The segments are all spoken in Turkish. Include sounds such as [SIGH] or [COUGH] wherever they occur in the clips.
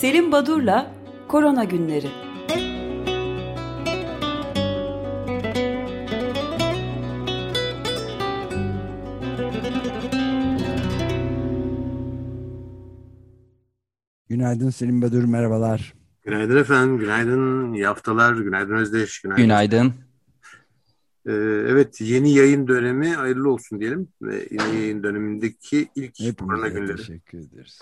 Selim Badur'la Korona Günleri. Günaydın Selim Badur, merhabalar. Günaydın efendim, günaydın, iyi haftalar, günaydın Özdeş, günaydın. Günaydın. Ee, evet, yeni yayın dönemi hayırlı olsun diyelim. Ve yeni yayın dönemindeki ilk Hepinize korona günleri. teşekkür ederiz.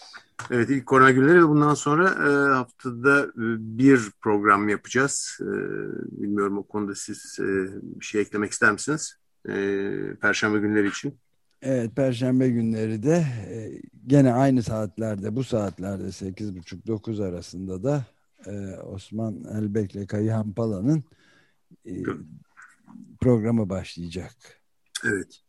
Evet, ilk korona günleri ve bundan sonra e, haftada e, bir program yapacağız. E, bilmiyorum o konuda siz e, bir şey eklemek ister misiniz? E, Perşembe günleri için. Evet, Perşembe günleri de e, gene aynı saatlerde, bu saatlerde 8.30-9 arasında da e, Osman Elbek ile Kayıhan Pala'nın e, programı başlayacak. Evet.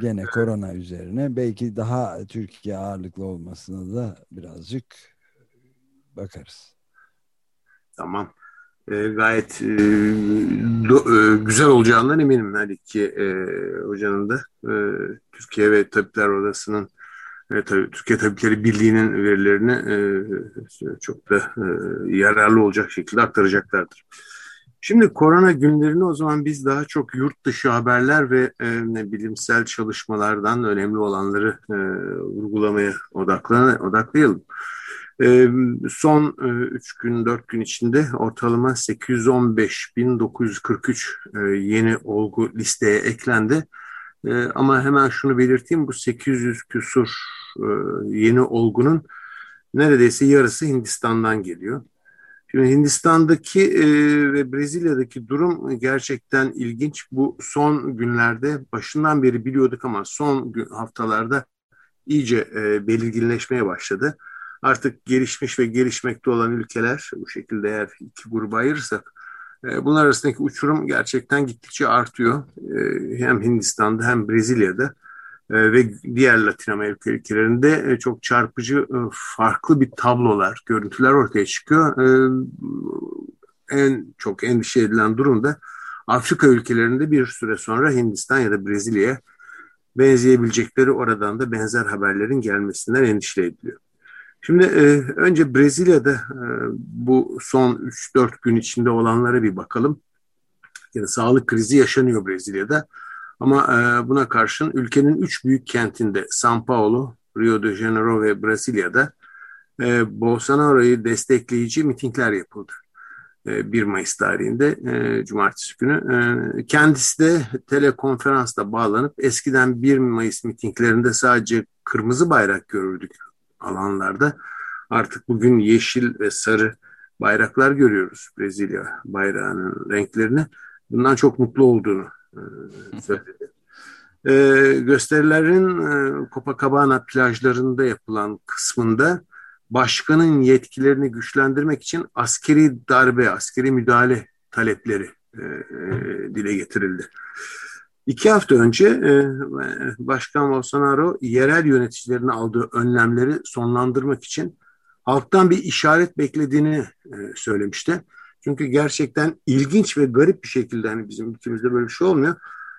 Gene korona üzerine. Belki daha Türkiye ağırlıklı olmasına da birazcık bakarız. Tamam. E, gayet e, do, e, güzel olacağından eminim her iki e, hocanın da. E, Türkiye ve Tabipler Odası'nın e, tabii, Türkiye Tabipleri Birliği'nin verilerini e, çok da e, yararlı olacak şekilde aktaracaklardır. Şimdi korona günlerini o zaman biz daha çok yurt dışı haberler ve e, bilimsel çalışmalardan önemli olanları e, vurgulamaya odaklan odaklayalım. E, son 3 e, gün 4 gün içinde ortalama 815.943 e, yeni olgu listeye eklendi. E, ama hemen şunu belirteyim bu 800 küsur e, yeni olgunun neredeyse yarısı Hindistan'dan geliyor. Şimdi Hindistan'daki e, ve Brezilya'daki durum gerçekten ilginç. Bu son günlerde başından beri biliyorduk ama son gün, haftalarda iyice e, belirginleşmeye başladı. Artık gelişmiş ve gelişmekte olan ülkeler bu şekilde eğer iki gruba ayırırsak e, bunlar arasındaki uçurum gerçekten gittikçe artıyor. E, hem Hindistan'da hem Brezilya'da. Ee, ve diğer Latin Amerika ülkelerinde e, çok çarpıcı e, farklı bir tablolar, görüntüler ortaya çıkıyor. Ee, en çok endişe edilen durum da Afrika ülkelerinde bir süre sonra Hindistan ya da Brezilya'ya benzeyebilecekleri oradan da benzer haberlerin gelmesinden endişe ediliyor. Şimdi e, önce Brezilya'da bu son 3-4 gün içinde olanlara bir bakalım. Yani sağlık krizi yaşanıyor Brezilya'da. Ama e, buna karşın ülkenin üç büyük kentinde São Paulo, Rio de Janeiro ve Brezilya'da e, Bolsonaro'yu destekleyici mitingler yapıldı. E, 1 Mayıs tarihinde e, Cumartesi günü. E, kendisi de telekonferansla bağlanıp eskiden 1 Mayıs mitinglerinde sadece kırmızı bayrak görürdük alanlarda. Artık bugün yeşil ve sarı bayraklar görüyoruz Brezilya bayrağının renklerini. Bundan çok mutlu olduğunu e, söyledi. E, gösterilerin e, Copacabana plajlarında yapılan kısmında başkanın yetkilerini güçlendirmek için askeri darbe, askeri müdahale talepleri e, e, dile getirildi. İki hafta önce e, Başkan Bolsonaro yerel yöneticilerin aldığı önlemleri sonlandırmak için halktan bir işaret beklediğini e, söylemişti. Çünkü gerçekten ilginç ve garip bir şekilde hani bizim ülkemizde böyle bir şey olmuyor.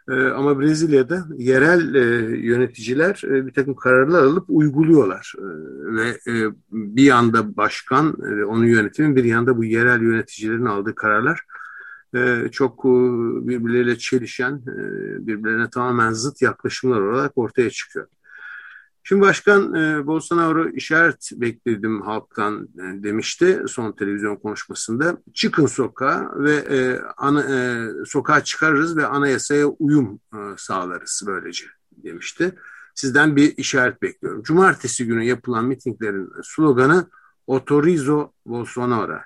E, ama Brezilya'da yerel e, yöneticiler e, bir takım kararlar alıp uyguluyorlar. E, ve e, bir yanda başkan, e, onun yönetimi bir yanda bu yerel yöneticilerin aldığı kararlar e, çok birbirleriyle çelişen, birbirlerine tamamen zıt yaklaşımlar olarak ortaya çıkıyor. Şimdi Başkan e, Bolsonaro işaret bekledim halktan e, demişti son televizyon konuşmasında. Çıkın sokağa ve e, ana, e, sokağa çıkarırız ve anayasaya uyum e, sağlarız böylece demişti. Sizden bir işaret bekliyorum. Cumartesi günü yapılan mitinglerin sloganı Otorizo Bolsonaro.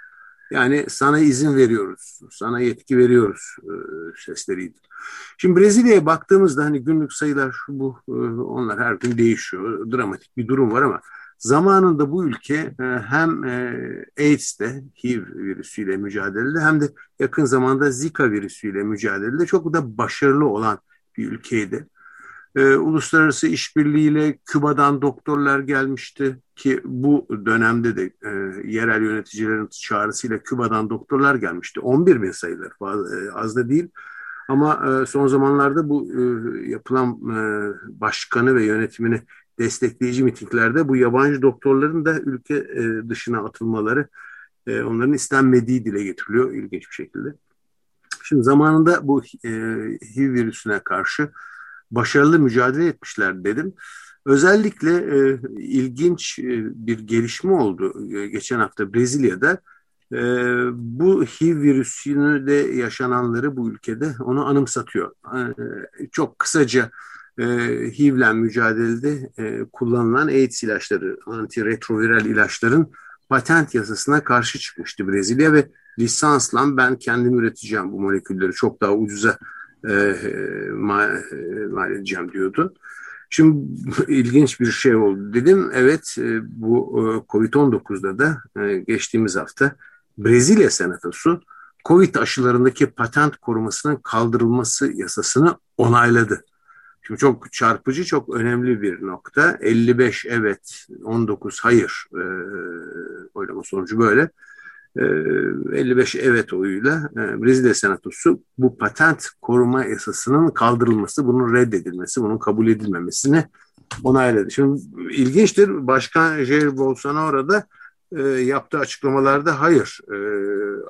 Yani sana izin veriyoruz, sana yetki veriyoruz e, sesleriydi. Şimdi Brezilya'ya baktığımızda hani günlük sayılar şu bu e, onlar her gün değişiyor. Dramatik bir durum var ama zamanında bu ülke e, hem e, AIDS'te HIV virüsüyle mücadelede hem de yakın zamanda Zika virüsüyle mücadelede çok da başarılı olan bir ülkeydi. E, uluslararası işbirliğiyle Küba'dan doktorlar gelmişti ki bu dönemde de e, yerel yöneticilerin çağrısıyla Küba'dan doktorlar gelmişti. 11 bin sayılır e, az da değil. Ama e, son zamanlarda bu e, yapılan e, başkanı ve yönetimini destekleyici mitinglerde bu yabancı doktorların da ülke e, dışına atılmaları e, onların istenmediği dile getiriliyor ilginç bir şekilde. Şimdi zamanında bu e, HIV virüsüne karşı başarılı mücadele etmişler dedim. Özellikle e, ilginç e, bir gelişme oldu e, geçen hafta Brezilya'da. E, bu HIV virüsünü de yaşananları bu ülkede onu anımsatıyor. E, çok kısaca e, HIV'le mücadelede e, kullanılan AIDS ilaçları, antiretroviral ilaçların patent yasasına karşı çıkmıştı Brezilya ve lisansla ben kendim üreteceğim bu molekülleri çok daha ucuza e, mal, mal edeceğim diyordu. Şimdi ilginç bir şey oldu dedim. Evet e, bu e, Covid-19'da da e, geçtiğimiz hafta Brezilya Senatosu Covid aşılarındaki patent korumasının kaldırılması yasasını onayladı. Şimdi çok çarpıcı, çok önemli bir nokta. 55 evet, 19 hayır e, oylama sonucu böyle. 55 evet oyuyla Brezilya Senatosu bu patent koruma yasasının kaldırılması, bunun reddedilmesi, bunun kabul edilmemesini onayladı. Şimdi ilginçtir. Başkan Jair Bolsonaro da e, yaptığı açıklamalarda hayır e,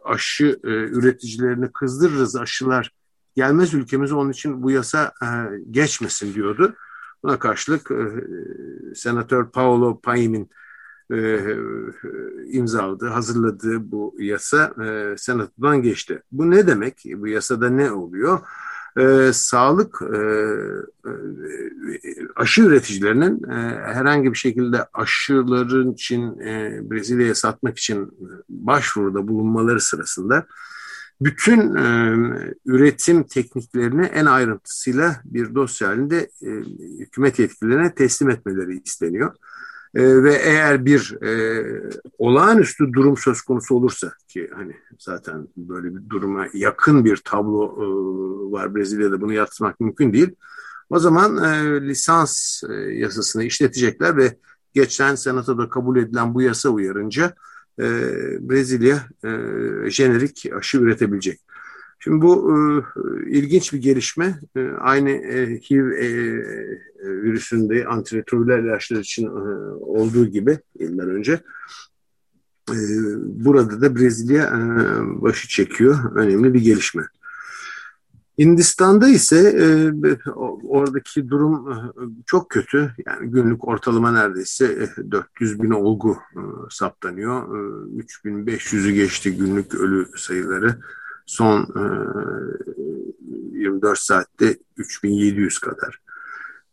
aşı e, üreticilerini kızdırırız aşılar gelmez ülkemize onun için bu yasa e, geçmesin diyordu. Buna karşılık e, Senatör Paolo Paim'in e, imzaladığı, hazırladığı bu yasa e, Senato'dan geçti. Bu ne demek? Bu yasada ne oluyor? E, sağlık e, e, aşı üreticilerinin e, herhangi bir şekilde aşıların için e, Brezilya'ya satmak için başvuruda bulunmaları sırasında bütün e, üretim tekniklerini en ayrıntısıyla bir dosya halinde e, hükümet yetkililerine teslim etmeleri isteniyor. E, ve eğer bir e, olağanüstü durum söz konusu olursa ki hani zaten böyle bir duruma yakın bir tablo e, var Brezilya'da bunu yatsımak mümkün değil. O zaman e, lisans e, yasasını işletecekler ve geçen senatoda kabul edilen bu yasa uyarınca e, Brezilya e, jenerik aşı üretebilecek. Şimdi bu e, ilginç bir gelişme. E, aynı e, HIV e, virüsünde antiretroviral ilaçlar için e, olduğu gibi yıllar önce e, burada da Brezilya e, başı çekiyor. Önemli bir gelişme. Hindistan'da ise e, oradaki durum e, çok kötü. Yani günlük ortalama neredeyse 400 e, bin olgu e, saptanıyor. E, 3500'ü geçti günlük ölü sayıları. Son e, 24 saatte 3700 kadar.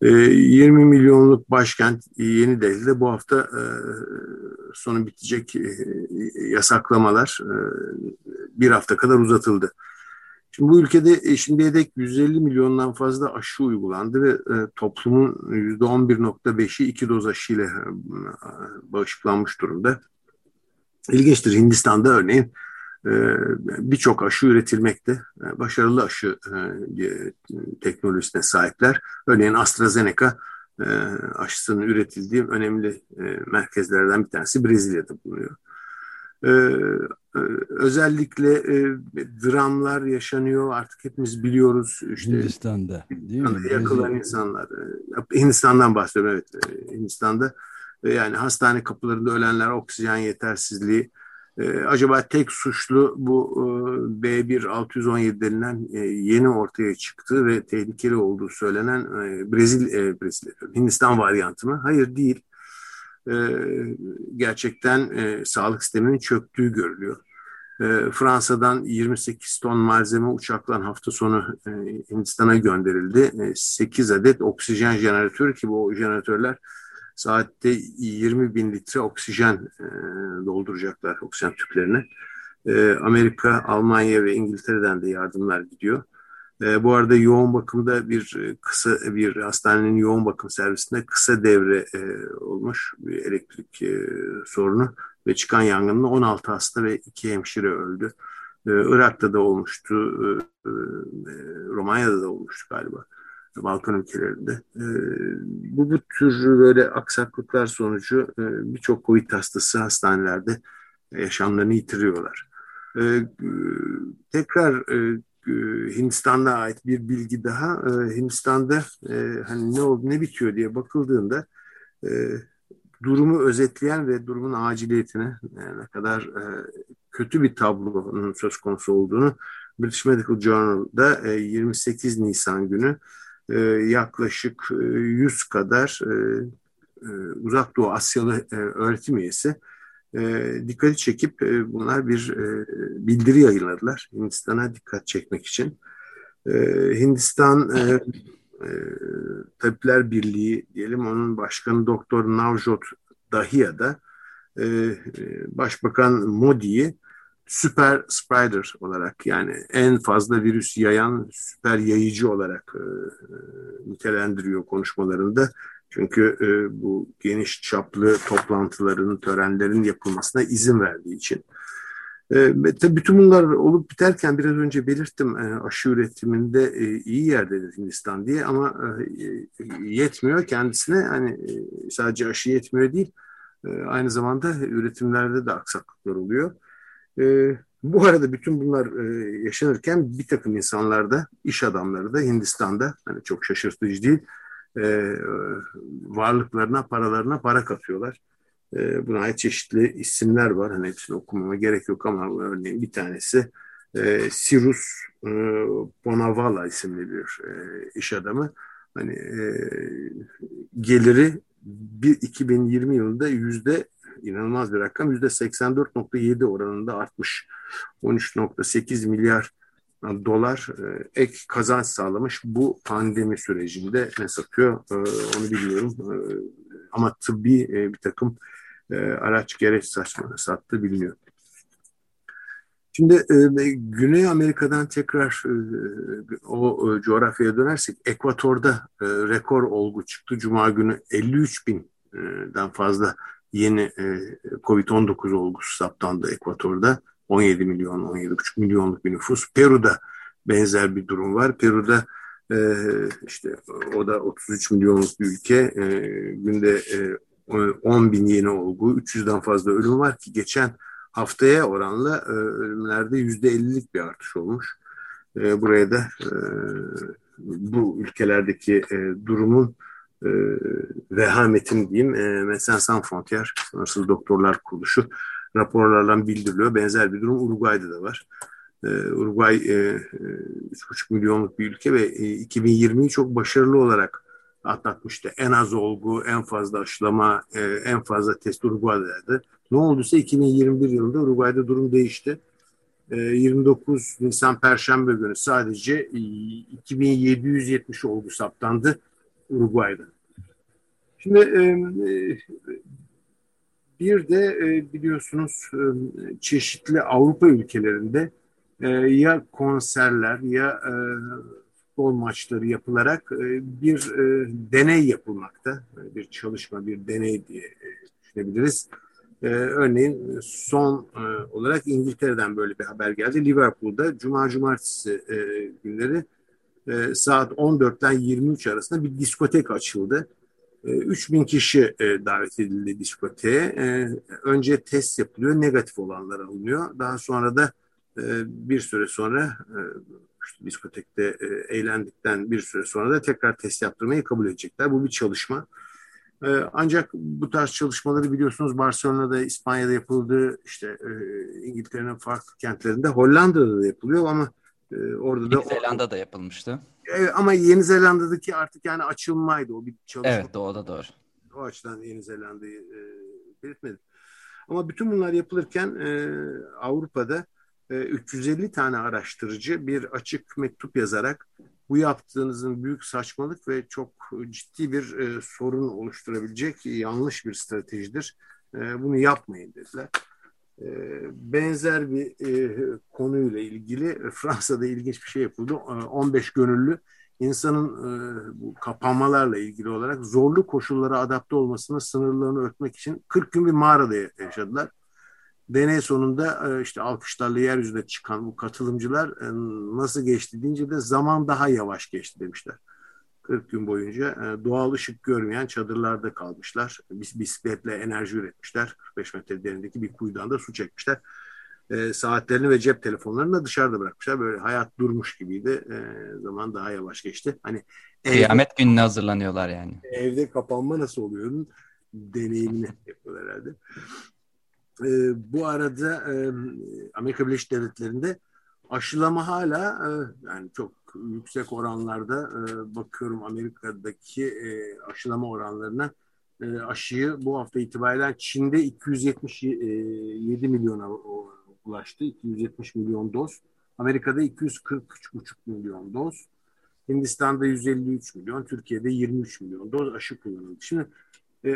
E, 20 milyonluk başkent Yeni Delhi'de bu hafta e, sonu bitecek e, yasaklamalar e, bir hafta kadar uzatıldı. Şimdi bu ülkede e, şimdiye dek 150 milyondan fazla aşı uygulandı ve e, toplumun %11.5'i iki doz aşıyla e, bağışıklanmış durumda. İlginçtir Hindistan'da örneğin e, birçok aşı üretilmekte. E, başarılı aşı e, teknolojisine sahipler. Örneğin AstraZeneca e, aşısının üretildiği önemli e, merkezlerden bir tanesi Brezilya'da bulunuyor. Ee, e, özellikle e, dramlar yaşanıyor artık hepimiz biliyoruz. İşte, Hindistan'da değil mi? Yakılan insanlar. E, Hindistan'dan bahsediyorum evet. E, Hindistan'da yani hastane kapılarında ölenler oksijen yetersizliği. E, acaba tek suçlu bu e, B1-617 denilen e, yeni ortaya çıktı ve tehlikeli olduğu söylenen e, Brezil, e, Brezilya, Hindistan varyantı mı? Hayır değil e, gerçekten e, sağlık sisteminin çöktüğü görülüyor. E, Fransa'dan 28 ton malzeme uçakla hafta sonu e, Hindistan'a gönderildi. E, 8 adet oksijen jeneratörü ki bu jeneratörler saatte 20 bin litre oksijen e, dolduracaklar oksijen tüplerine. E, Amerika, Almanya ve İngiltere'den de yardımlar gidiyor. E, bu arada yoğun bakımda bir kısa bir hastanenin yoğun bakım servisinde kısa devre olmuş bir elektrik sorunu ve çıkan yangında 16 hasta ve 2 hemşire öldü. Irak'ta da olmuştu, Romanya'da da olmuştu galiba. Balkan ülkelerinde. E, bu, bu tür böyle aksaklıklar sonucu e, birçok COVID hastası hastanelerde yaşamlarını yitiriyorlar. E, tekrar e, e, Hindistan'da ait bir bilgi daha. E, Hindistan'da e, hani ne oldu ne bitiyor diye bakıldığında durumu özetleyen ve durumun aciliyetine ne kadar e, kötü bir tablonun söz konusu olduğunu British Medical Journal'da 28 e, Nisan günü e, yaklaşık 100 kadar Uzak Doğu Asyalı öğretim üyesi dikkati çekip bunlar bir bildiri yayınladılar Hindistan'a dikkat çekmek için. Hindistan Tabipler Birliği diyelim onun başkanı Doktor Navjot Dahiya da Başbakan Modi'yi süper spreader olarak yani en fazla virüs yayan süper yayıcı olarak e, nitelendiriyor konuşmalarında. Çünkü e, bu geniş çaplı toplantıların, törenlerin yapılmasına izin verdiği için. E, tabii bütün bunlar olup biterken biraz önce belirttim e, aşı üretiminde e, iyi yerdedir Hindistan diye ama e, yetmiyor kendisine hani e, sadece aşı yetmiyor değil e, aynı zamanda üretimlerde de aksaklıklar oluyor. E, bu arada bütün bunlar e, yaşanırken bir takım insanlar da, iş adamları da Hindistan'da, hani çok şaşırtıcı değil, e, varlıklarına, paralarına para katıyorlar. E, buna ait çeşitli isimler var. Hani hepsini okumama gerek yok ama örneğin bir tanesi e, Sirus e, Bonavala isimli bir e, iş adamı. Hani e, geliri bir 2020 yılında yüzde inanılmaz bir rakam. Yüzde 84.7 oranında artmış. 13.8 milyar dolar e, ek kazanç sağlamış bu pandemi sürecinde ne satıyor e, onu bilmiyorum e, ama tıbbi bir takım araç gereç saçma sattı bilmiyor. Şimdi Güney Amerika'dan tekrar o coğrafyaya dönersek Ekvator'da rekor olgu çıktı. Cuma günü 53 binden fazla yeni e, Covid-19 olgusu saptandı Ekvator'da. 17 milyon, 17,5 milyonluk bir nüfus. Peru'da benzer bir durum var. Peru'da e, işte o da 33 milyonluk bir ülke. E, günde e, 10 bin yeni olgu, 300'den fazla ölüm var ki geçen haftaya oranla e, ölümlerde %50'lik bir artış olmuş. E, buraya da e, bu ülkelerdeki e, durumun e, vehametin diyeyim e, Médecins Sans Frontières Sınırsız Doktorlar Kuruluşu raporlarla bildiriliyor. Benzer bir durum Uruguay'da da var. E, Uruguay e, 3,5 milyonluk bir ülke ve e, 2020'yi çok başarılı olarak atlatmıştı. En az olgu, en fazla aşılama, e, en fazla test Uruguay'daydı. Ne olduysa 2021 yılında Uruguay'da durum değişti. 29 e, Nisan Perşembe günü sadece 2770 olgu saptandı Uruguay'da. Şimdi e, e, bir de e, biliyorsunuz çeşitli Avrupa ülkelerinde ya konserler ya futbol maçları yapılarak bir deney yapılmakta. Bir çalışma, bir deney diye düşünebiliriz. Örneğin son olarak İngiltere'den böyle bir haber geldi. Liverpool'da Cuma Cumartesi günleri saat 14'ten 23 arasında bir diskotek açıldı. 3000 kişi davet edildi diskoteye. Önce test yapılıyor, negatif olanlar alınıyor. Daha sonra da bir süre sonra işte diskotekte eğlendikten bir süre sonra da tekrar test yaptırmayı kabul edecekler. Bu bir çalışma. Ancak bu tarz çalışmaları biliyorsunuz Barcelona'da, İspanya'da yapıldı, işte İngiltere'nin farklı kentlerinde, Hollanda'da da yapılıyor ama orada da... Yeni Zelanda'da yapılmıştı. Ama Yeni Zelanda'daki artık yani açılmaydı o bir çalışma. Evet o da doğru. O açıdan Yeni Zelanda'yı e, belirtmedim. Ama bütün bunlar yapılırken e, Avrupa'da e, 350 tane araştırıcı bir açık mektup yazarak bu yaptığınızın büyük saçmalık ve çok ciddi bir e, sorun oluşturabilecek yanlış bir stratejidir. E, bunu yapmayın dediler. Ee, benzer bir e, konuyla ilgili e, Fransa'da ilginç bir şey yapıldı. 15 e, gönüllü insanın bu kapanmalarla ilgili olarak zorlu koşullara adapte olmasının sınırlarını örtmek için 40 gün bir mağarada yaşadılar. Deney sonunda işte alkışlarla yeryüzüne çıkan bu katılımcılar nasıl geçti deyince de zaman daha yavaş geçti demişler. 40 gün boyunca e, doğal ışık görmeyen çadırlarda kalmışlar. Bis bisikletle enerji üretmişler. 45 metre derindeki bir kuyudan da su çekmişler. E, saatlerini ve cep telefonlarını da dışarıda bırakmışlar. Böyle hayat durmuş gibiydi. E, zaman daha yavaş geçti. Hani Kıyamet evde, gününe hazırlanıyorlar yani. Evde kapanma nasıl oluyor? deneyimini yapıyorlar herhalde. E, bu arada e, Amerika Birleşik Devletleri'nde aşılama hala e, yani çok yüksek oranlarda e, bakıyorum Amerika'daki e, aşılama oranlarına aşıyı bu hafta itibariyle Çin'de 277 milyona ulaştı. 270 milyon doz. Amerika'da 243,5 milyon doz. Hindistan'da 153 milyon, Türkiye'de 23 milyon doz aşı kullanıldı. Şimdi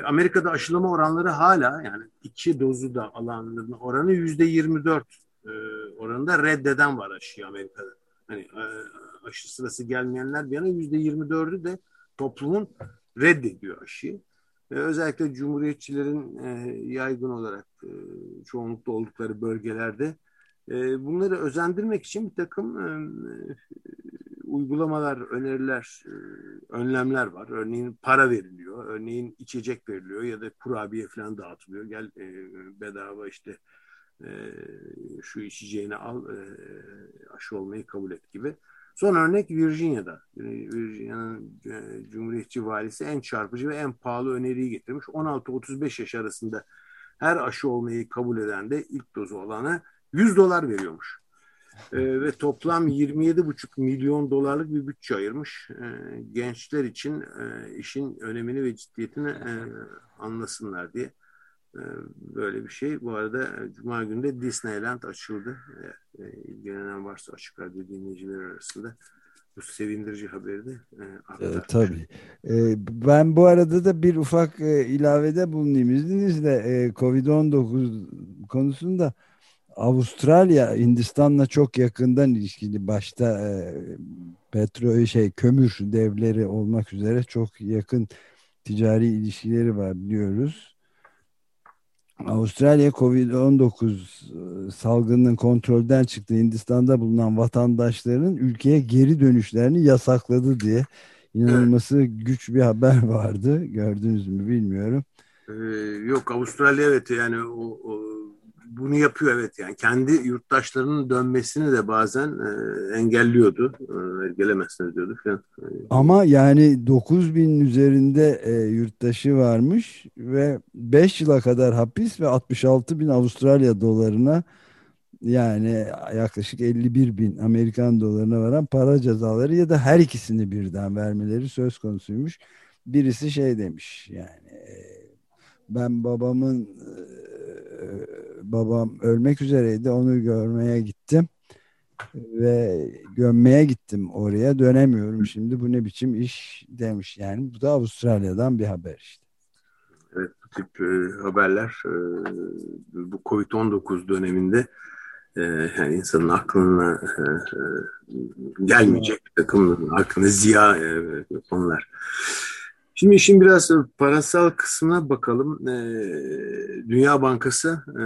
Amerika'da aşılama oranları hala yani iki dozu da alanların oranı yüzde 24 e, oranında reddeden var aşıyı Amerika'da. Hani e, aşı sırası gelmeyenler bir yana yüzde 24'ü de toplumun reddediyor aşıyı. E, özellikle cumhuriyetçilerin e, yaygın olarak çoğunlukta oldukları bölgelerde bunları özendirmek için bir takım uygulamalar, öneriler, önlemler var. Örneğin para veriliyor, örneğin içecek veriliyor ya da kurabiye falan dağıtılıyor. Gel bedava işte e, şu içeceğini al, e, aşı olmayı kabul et gibi. Son örnek Virginia'da. Virginia'nın e, Cumhuriyetçi valisi en çarpıcı ve en pahalı öneriyi getirmiş. 16-35 yaş arasında her aşı olmayı kabul eden de ilk dozu olana 100 dolar veriyormuş. E, ve toplam 27,5 milyon dolarlık bir bütçe ayırmış. E, gençler için e, işin önemini ve ciddiyetini e, anlasınlar diye. E, böyle bir şey. Bu arada e, Cuma günü de Disneyland açıldı. E, ilgilenen varsa açık radyo dinleyiciler arasında bu sevindirici haberi de e, e, tabii. E, ben bu arada da bir ufak e, ilavede bulunayım izninizle. E, Covid-19 konusunda Avustralya Hindistan'la çok yakından ilişkili başta e, petrol şey kömür devleri olmak üzere çok yakın ticari ilişkileri var biliyoruz. Avustralya Covid-19 e, salgının kontrolden çıktı Hindistan'da bulunan vatandaşların ülkeye geri dönüşlerini yasakladı diye inanılması güç bir haber vardı. Gördünüz mü bilmiyorum. Ee, yok Avustralya evet yani o, o bunu yapıyor evet yani kendi yurttaşlarının dönmesini de bazen e, engelliyordu. E, gelemezsiniz diyordu falan. Ama yani 9 bin üzerinde e, yurttaşı varmış ve 5 yıla kadar hapis ve 66 bin Avustralya dolarına yani yaklaşık 51 bin Amerikan dolarına varan para cezaları ya da her ikisini birden vermeleri söz konusuymuş. Birisi şey demiş yani e, ben babamın e, babam ölmek üzereydi. Onu görmeye gittim ve gömmeye gittim oraya dönemiyorum şimdi bu ne biçim iş demiş yani bu da Avustralya'dan bir haber işte. Evet bu tip e, haberler e, bu Covid-19 döneminde e, yani insanın aklına e, e, gelmeyecek takım aklına ziya e, konular. Şimdi işin biraz parasal kısmına bakalım. Ee, Dünya Bankası e,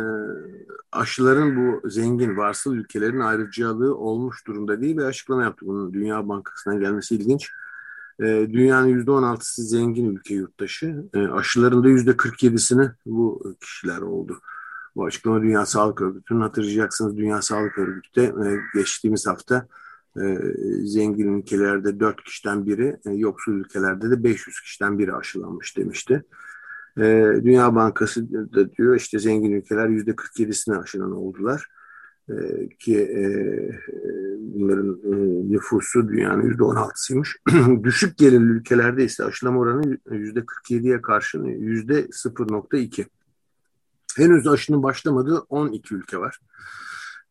aşıların bu zengin varsıl ülkelerin ayrıcalığı olmuş durumda değil bir açıklama yaptı. Bunun Dünya Bankası'ndan gelmesi ilginç. Ee, dünyanın %16'sı zengin ülke yurttaşı. Ee, aşıların da %47'sini bu kişiler oldu. Bu açıklama Dünya Sağlık Örgütü'nün hatırlayacaksınız. Dünya Sağlık Örgütü de e, geçtiğimiz hafta e, zengin ülkelerde 4 kişiden biri, e, yoksul ülkelerde de 500 kişiden biri aşılanmış demişti. E, Dünya Bankası da diyor işte zengin ülkeler yüzde 47'sine aşılan oldular. E, ki e, bunların e, nüfusu dünyanın yüzde 16'sıymış. [CLEARS THROAT] Düşük gelirli ülkelerde ise aşılama oranı yüzde 47'ye karşın yüzde 0.2. Henüz aşının başlamadığı 12 ülke var.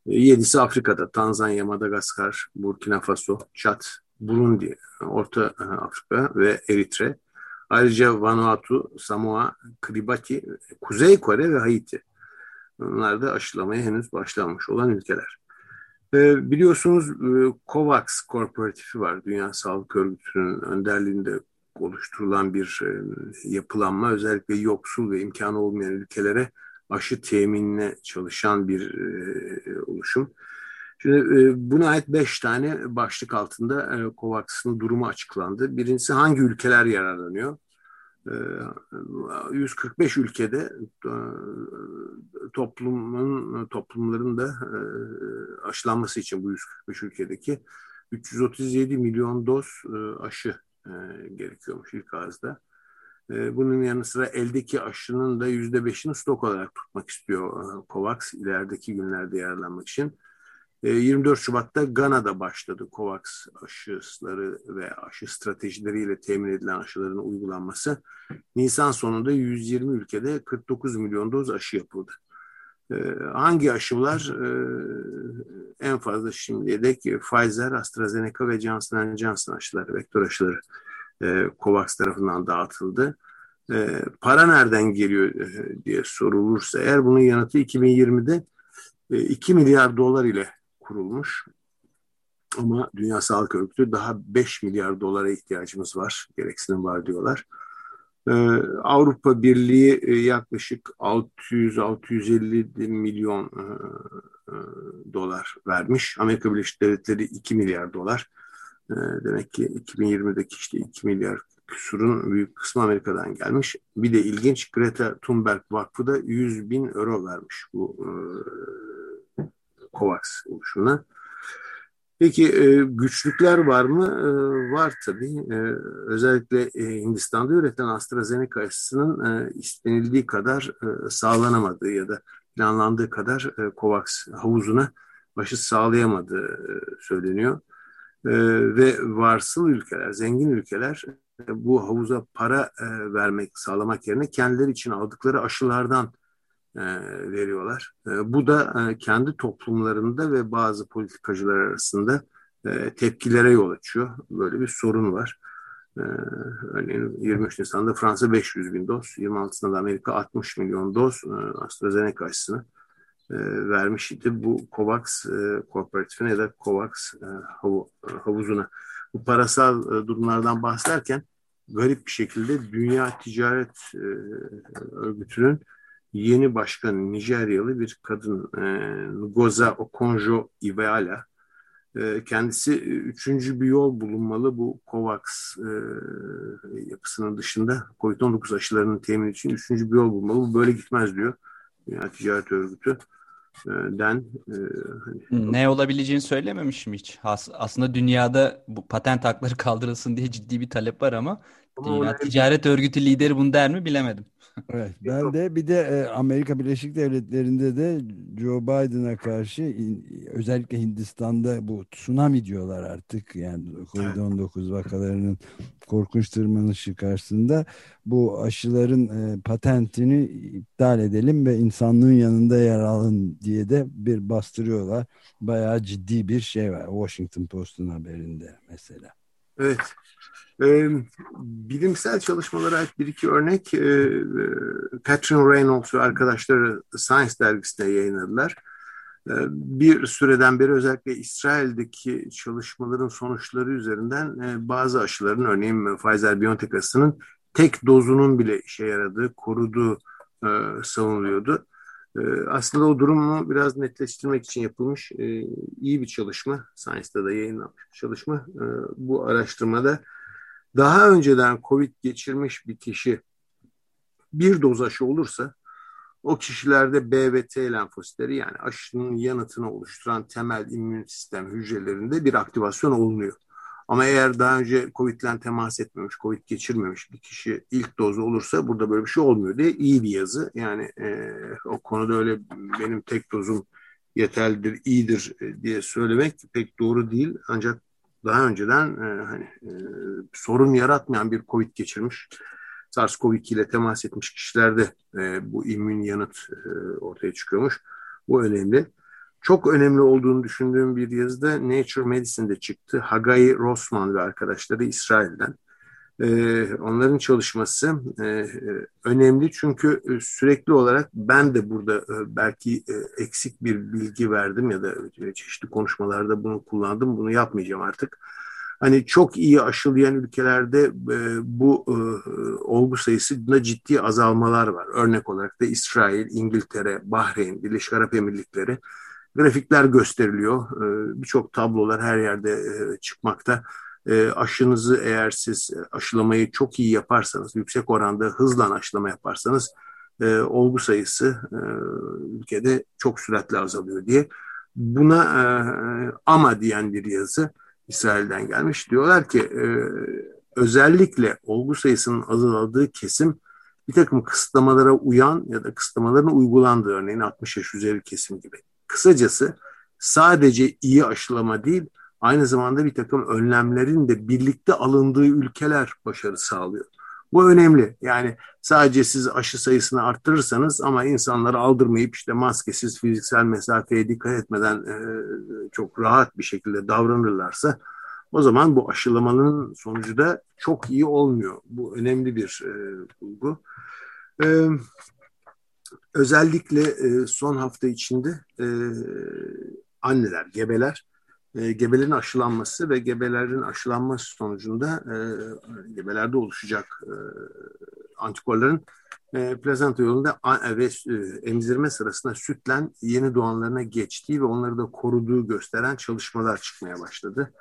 Yedisi Afrika'da. Tanzanya, Madagaskar, Burkina Faso, Çat, Burundi, Orta e, Afrika ve Eritre. Ayrıca Vanuatu, Samoa, Kiribati, Kuzey Kore ve Haiti. Bunlar da aşılamaya henüz başlanmış olan ülkeler. E, biliyorsunuz e, COVAX Korporatifi var. Dünya Sağlık Örgütü'nün önderliğinde oluşturulan bir yapılanma. Özellikle yoksul ve imkanı olmayan ülkelere aşı teminine çalışan bir e, oluşum. Şimdi e, buna ait beş tane başlık altında e, COVAX'ın durumu açıklandı. Birincisi hangi ülkeler yararlanıyor? E, 145 ülkede e, toplumun toplumların da e, aşılanması için bu 145 ülkedeki 337 milyon doz e, aşı e, gerekiyormuş ilk ağızda. E, bunun yanı sıra eldeki aşının da yüzde beşini stok olarak tutmak istiyor e, COVAX ilerideki günlerde yararlanmak için. 24 e, Şubat'ta Gana'da başladı COVAX aşıları ve aşı stratejileriyle temin edilen aşıların uygulanması. Nisan sonunda 120 ülkede 49 milyon doz aşı yapıldı. Hangi aşılar en fazla şimdiye dek Pfizer, AstraZeneca ve Johnson Johnson aşıları, vektör aşıları COVAX tarafından dağıtıldı. Para nereden geliyor diye sorulursa eğer bunun yanıtı 2020'de 2 milyar dolar ile kurulmuş. Ama Dünya Sağlık Örgütü daha 5 milyar dolara ihtiyacımız var, gereksinim var diyorlar. Ee, Avrupa Birliği e, yaklaşık 600-650 milyon e, e, dolar vermiş. Amerika Birleşik Devletleri 2 milyar dolar. E, demek ki 2020'deki işte 2 milyar küsurun büyük kısmı Amerika'dan gelmiş. Bir de ilginç Greta Thunberg Vakfı da 100 bin euro vermiş bu e, COVAX oluşuna. Peki e, güçlükler var mı? E, var tabii. E, özellikle e, Hindistan'da üretilen AstraZeneca aşısının e, istenildiği kadar e, sağlanamadığı ya da planlandığı kadar e, COVAX havuzuna başı sağlayamadığı e, söyleniyor. E, ve varsıl ülkeler, zengin ülkeler e, bu havuza para e, vermek, sağlamak yerine kendileri için aldıkları aşılardan e, veriyorlar. E, bu da e, kendi toplumlarında ve bazı politikacılar arasında tepkilere yol açıyor. Böyle bir sorun var. Örneğin 23 Nisan'da Fransa 500 bin doz, 26'sında da Amerika 60 milyon doz AstraZeneca aşısını vermiş idi. Bu COVAX kooperatifine ya da COVAX havuzuna. Bu parasal durumlardan bahsederken garip bir şekilde Dünya Ticaret Örgütü'nün yeni başkan Nijeryalı bir kadın e, Ngoza Okonjo-Iweala. E, kendisi e, üçüncü bir yol bulunmalı bu COVAX e, yapısının dışında COVID-19 aşılarının temin için üçüncü bir yol bulunmalı. Bu böyle gitmez diyor Dünya Ticaret Örgütü e, den. E, hani, ne olabileceğini söylememiş mi hiç? As aslında dünyada bu patent hakları [LAUGHS] kaldırılsın diye ciddi bir talep var ama, ama Dünya Ticaret Örgütü lideri bunu der mi bilemedim. Evet, ben de bir de e, Amerika Birleşik Devletleri'nde de Joe Biden'a karşı özellikle Hindistan'da bu tsunami diyorlar artık yani Covid-19 vakalarının korkunç tırmanışı karşısında bu aşıların e, patentini iptal edelim ve insanlığın yanında yer alın diye de bir bastırıyorlar. Bayağı ciddi bir şey var Washington Post'un haberinde mesela. Evet. E, bilimsel çalışmalara ait bir iki örnek e, Catherine Reynolds ve arkadaşları Science dergisinde yayınladılar. E, bir süreden beri özellikle İsrail'deki çalışmaların sonuçları üzerinden e, bazı aşıların örneğin Pfizer-BioNTech aşısının tek dozunun bile işe yaradığı, koruduğu e, savunuluyordu. E, aslında o durumu biraz netleştirmek için yapılmış e, iyi bir çalışma. Science'da da yayınlanmış bir çalışma. E, bu araştırmada daha önceden COVID geçirmiş bir kişi bir doz aşı olursa o kişilerde B ve T lenfositleri yani aşının yanıtını oluşturan temel immün sistem hücrelerinde bir aktivasyon olunuyor. Ama eğer daha önce COVID ile temas etmemiş, COVID geçirmemiş bir kişi ilk dozu olursa burada böyle bir şey olmuyor diye iyi bir yazı. Yani e, o konuda öyle benim tek dozum yeterlidir, iyidir e, diye söylemek pek doğru değil. Ancak daha önceden e, hani e, sorun yaratmayan bir COVID geçirmiş, SARS-CoV-2 ile temas etmiş kişilerde e, bu immün yanıt e, ortaya çıkıyormuş. Bu önemli. Çok önemli olduğunu düşündüğüm bir yazıda Nature Medicine'de çıktı. Hagai Rossman ve arkadaşları İsrail'den. Ee, onların çalışması e, önemli çünkü e, sürekli olarak ben de burada e, belki e, eksik bir bilgi verdim ya da e, çeşitli konuşmalarda bunu kullandım. Bunu yapmayacağım artık. Hani çok iyi aşılayan ülkelerde e, bu olgu sayısında ciddi azalmalar var. Örnek olarak da İsrail, İngiltere, Bahreyn, Birleşik Arap Emirlikleri grafikler gösteriliyor. E, Birçok tablolar her yerde e, çıkmakta e, aşınızı eğer siz aşılamayı çok iyi yaparsanız, yüksek oranda hızla aşılama yaparsanız e, olgu sayısı e, ülkede çok süratle azalıyor diye. Buna e, ama diyen bir yazı İsrail'den gelmiş. Diyorlar ki e, özellikle olgu sayısının azaldığı kesim bir takım kısıtlamalara uyan ya da kısıtlamaların uygulandığı örneğin 60 yaş üzeri kesim gibi. Kısacası sadece iyi aşılama değil aynı zamanda bir takım önlemlerin de birlikte alındığı ülkeler başarı sağlıyor. Bu önemli. Yani sadece siz aşı sayısını arttırırsanız ama insanları aldırmayıp işte maskesiz fiziksel mesafeye dikkat etmeden e, çok rahat bir şekilde davranırlarsa o zaman bu aşılamanın sonucu da çok iyi olmuyor. Bu önemli bir e, bulgu. E, özellikle e, son hafta içinde e, anneler, gebeler e, gebelerin aşılanması ve gebelerin aşılanması sonucunda e, gebelerde oluşacak e, antikorların e, plazenta yolunda ve e, emzirme sırasında sütlen yeni doğanlarına geçtiği ve onları da koruduğu gösteren çalışmalar çıkmaya başladı.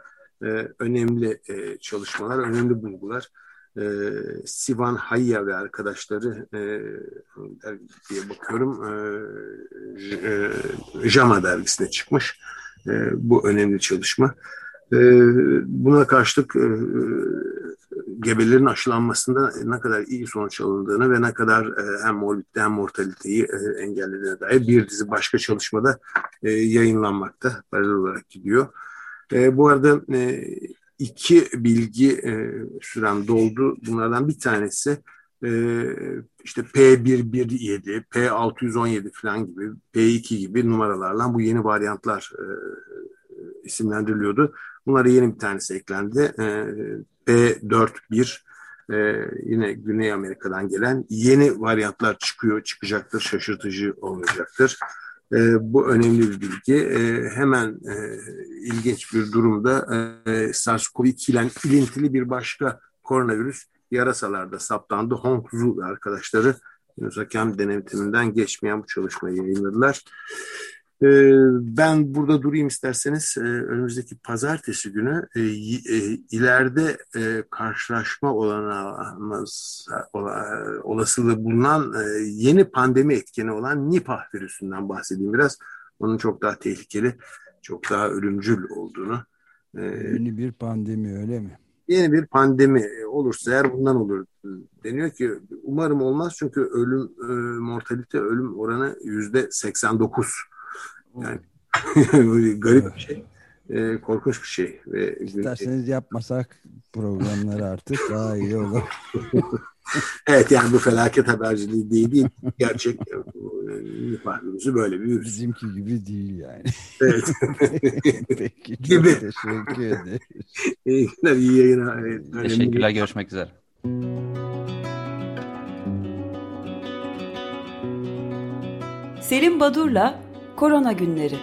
E, önemli e, çalışmalar, önemli bulgular. E, Sivan Hayya ve arkadaşları e, diye bakıyorum e, e, JAMA dergisine çıkmış e, bu önemli çalışma. E, buna karşılık e, gebelerin aşılanmasında ne kadar iyi sonuç alındığını ve ne kadar e, hem morbidite hem mortaliteyi e, engellediğine dair bir dizi başka çalışmada e, yayınlanmakta. Paralel olarak gidiyor. E, bu arada e, iki bilgi e, sürem doldu. Bunlardan bir tanesi e, işte P117, P617 falan gibi, P2 gibi numaralarla bu yeni varyantlar e, isimlendiriliyordu. Bunlara yeni bir tanesi eklendi. E, P41 e, yine Güney Amerika'dan gelen yeni varyantlar çıkıyor, çıkacaktır, şaşırtıcı olacaktır. E, bu önemli bir bilgi. E, hemen e, ilginç bir durumda e, SARS-CoV-2 ile ilintili bir başka koronavirüs yarasalarda saptandı. Hong Zhu arkadaşları henüz hakem denetiminden geçmeyen bu çalışmayı yayınladılar. Ee, ben burada durayım isterseniz ee, önümüzdeki pazartesi günü e, e, ileride e, karşılaşma olanağımız olasılığı bulunan yeni pandemi etkeni olan Nipah virüsünden bahsedeyim biraz. Onun çok daha tehlikeli, çok daha ölümcül olduğunu. Yeni bir pandemi öyle mi? yeni bir pandemi olursa eğer bundan olur deniyor ki umarım olmaz çünkü ölüm e, mortalite ölüm oranı yüzde 89 yani [LAUGHS] garip bir şey e, korkunç bir şey ve isterseniz yapmasak programları artık daha iyi olur. [LAUGHS] Evet yani bu felaket haberciliği değil değil. Gerçek nifah virüsü böyle bir virüs bizimki gibi değil yani. Evet. [LAUGHS] Peki çok gibi. teşekkür ederiz. İyi günler iyi yayınlar teşekkürler görüşmek üzere. Selim Badur'la Korona Günleri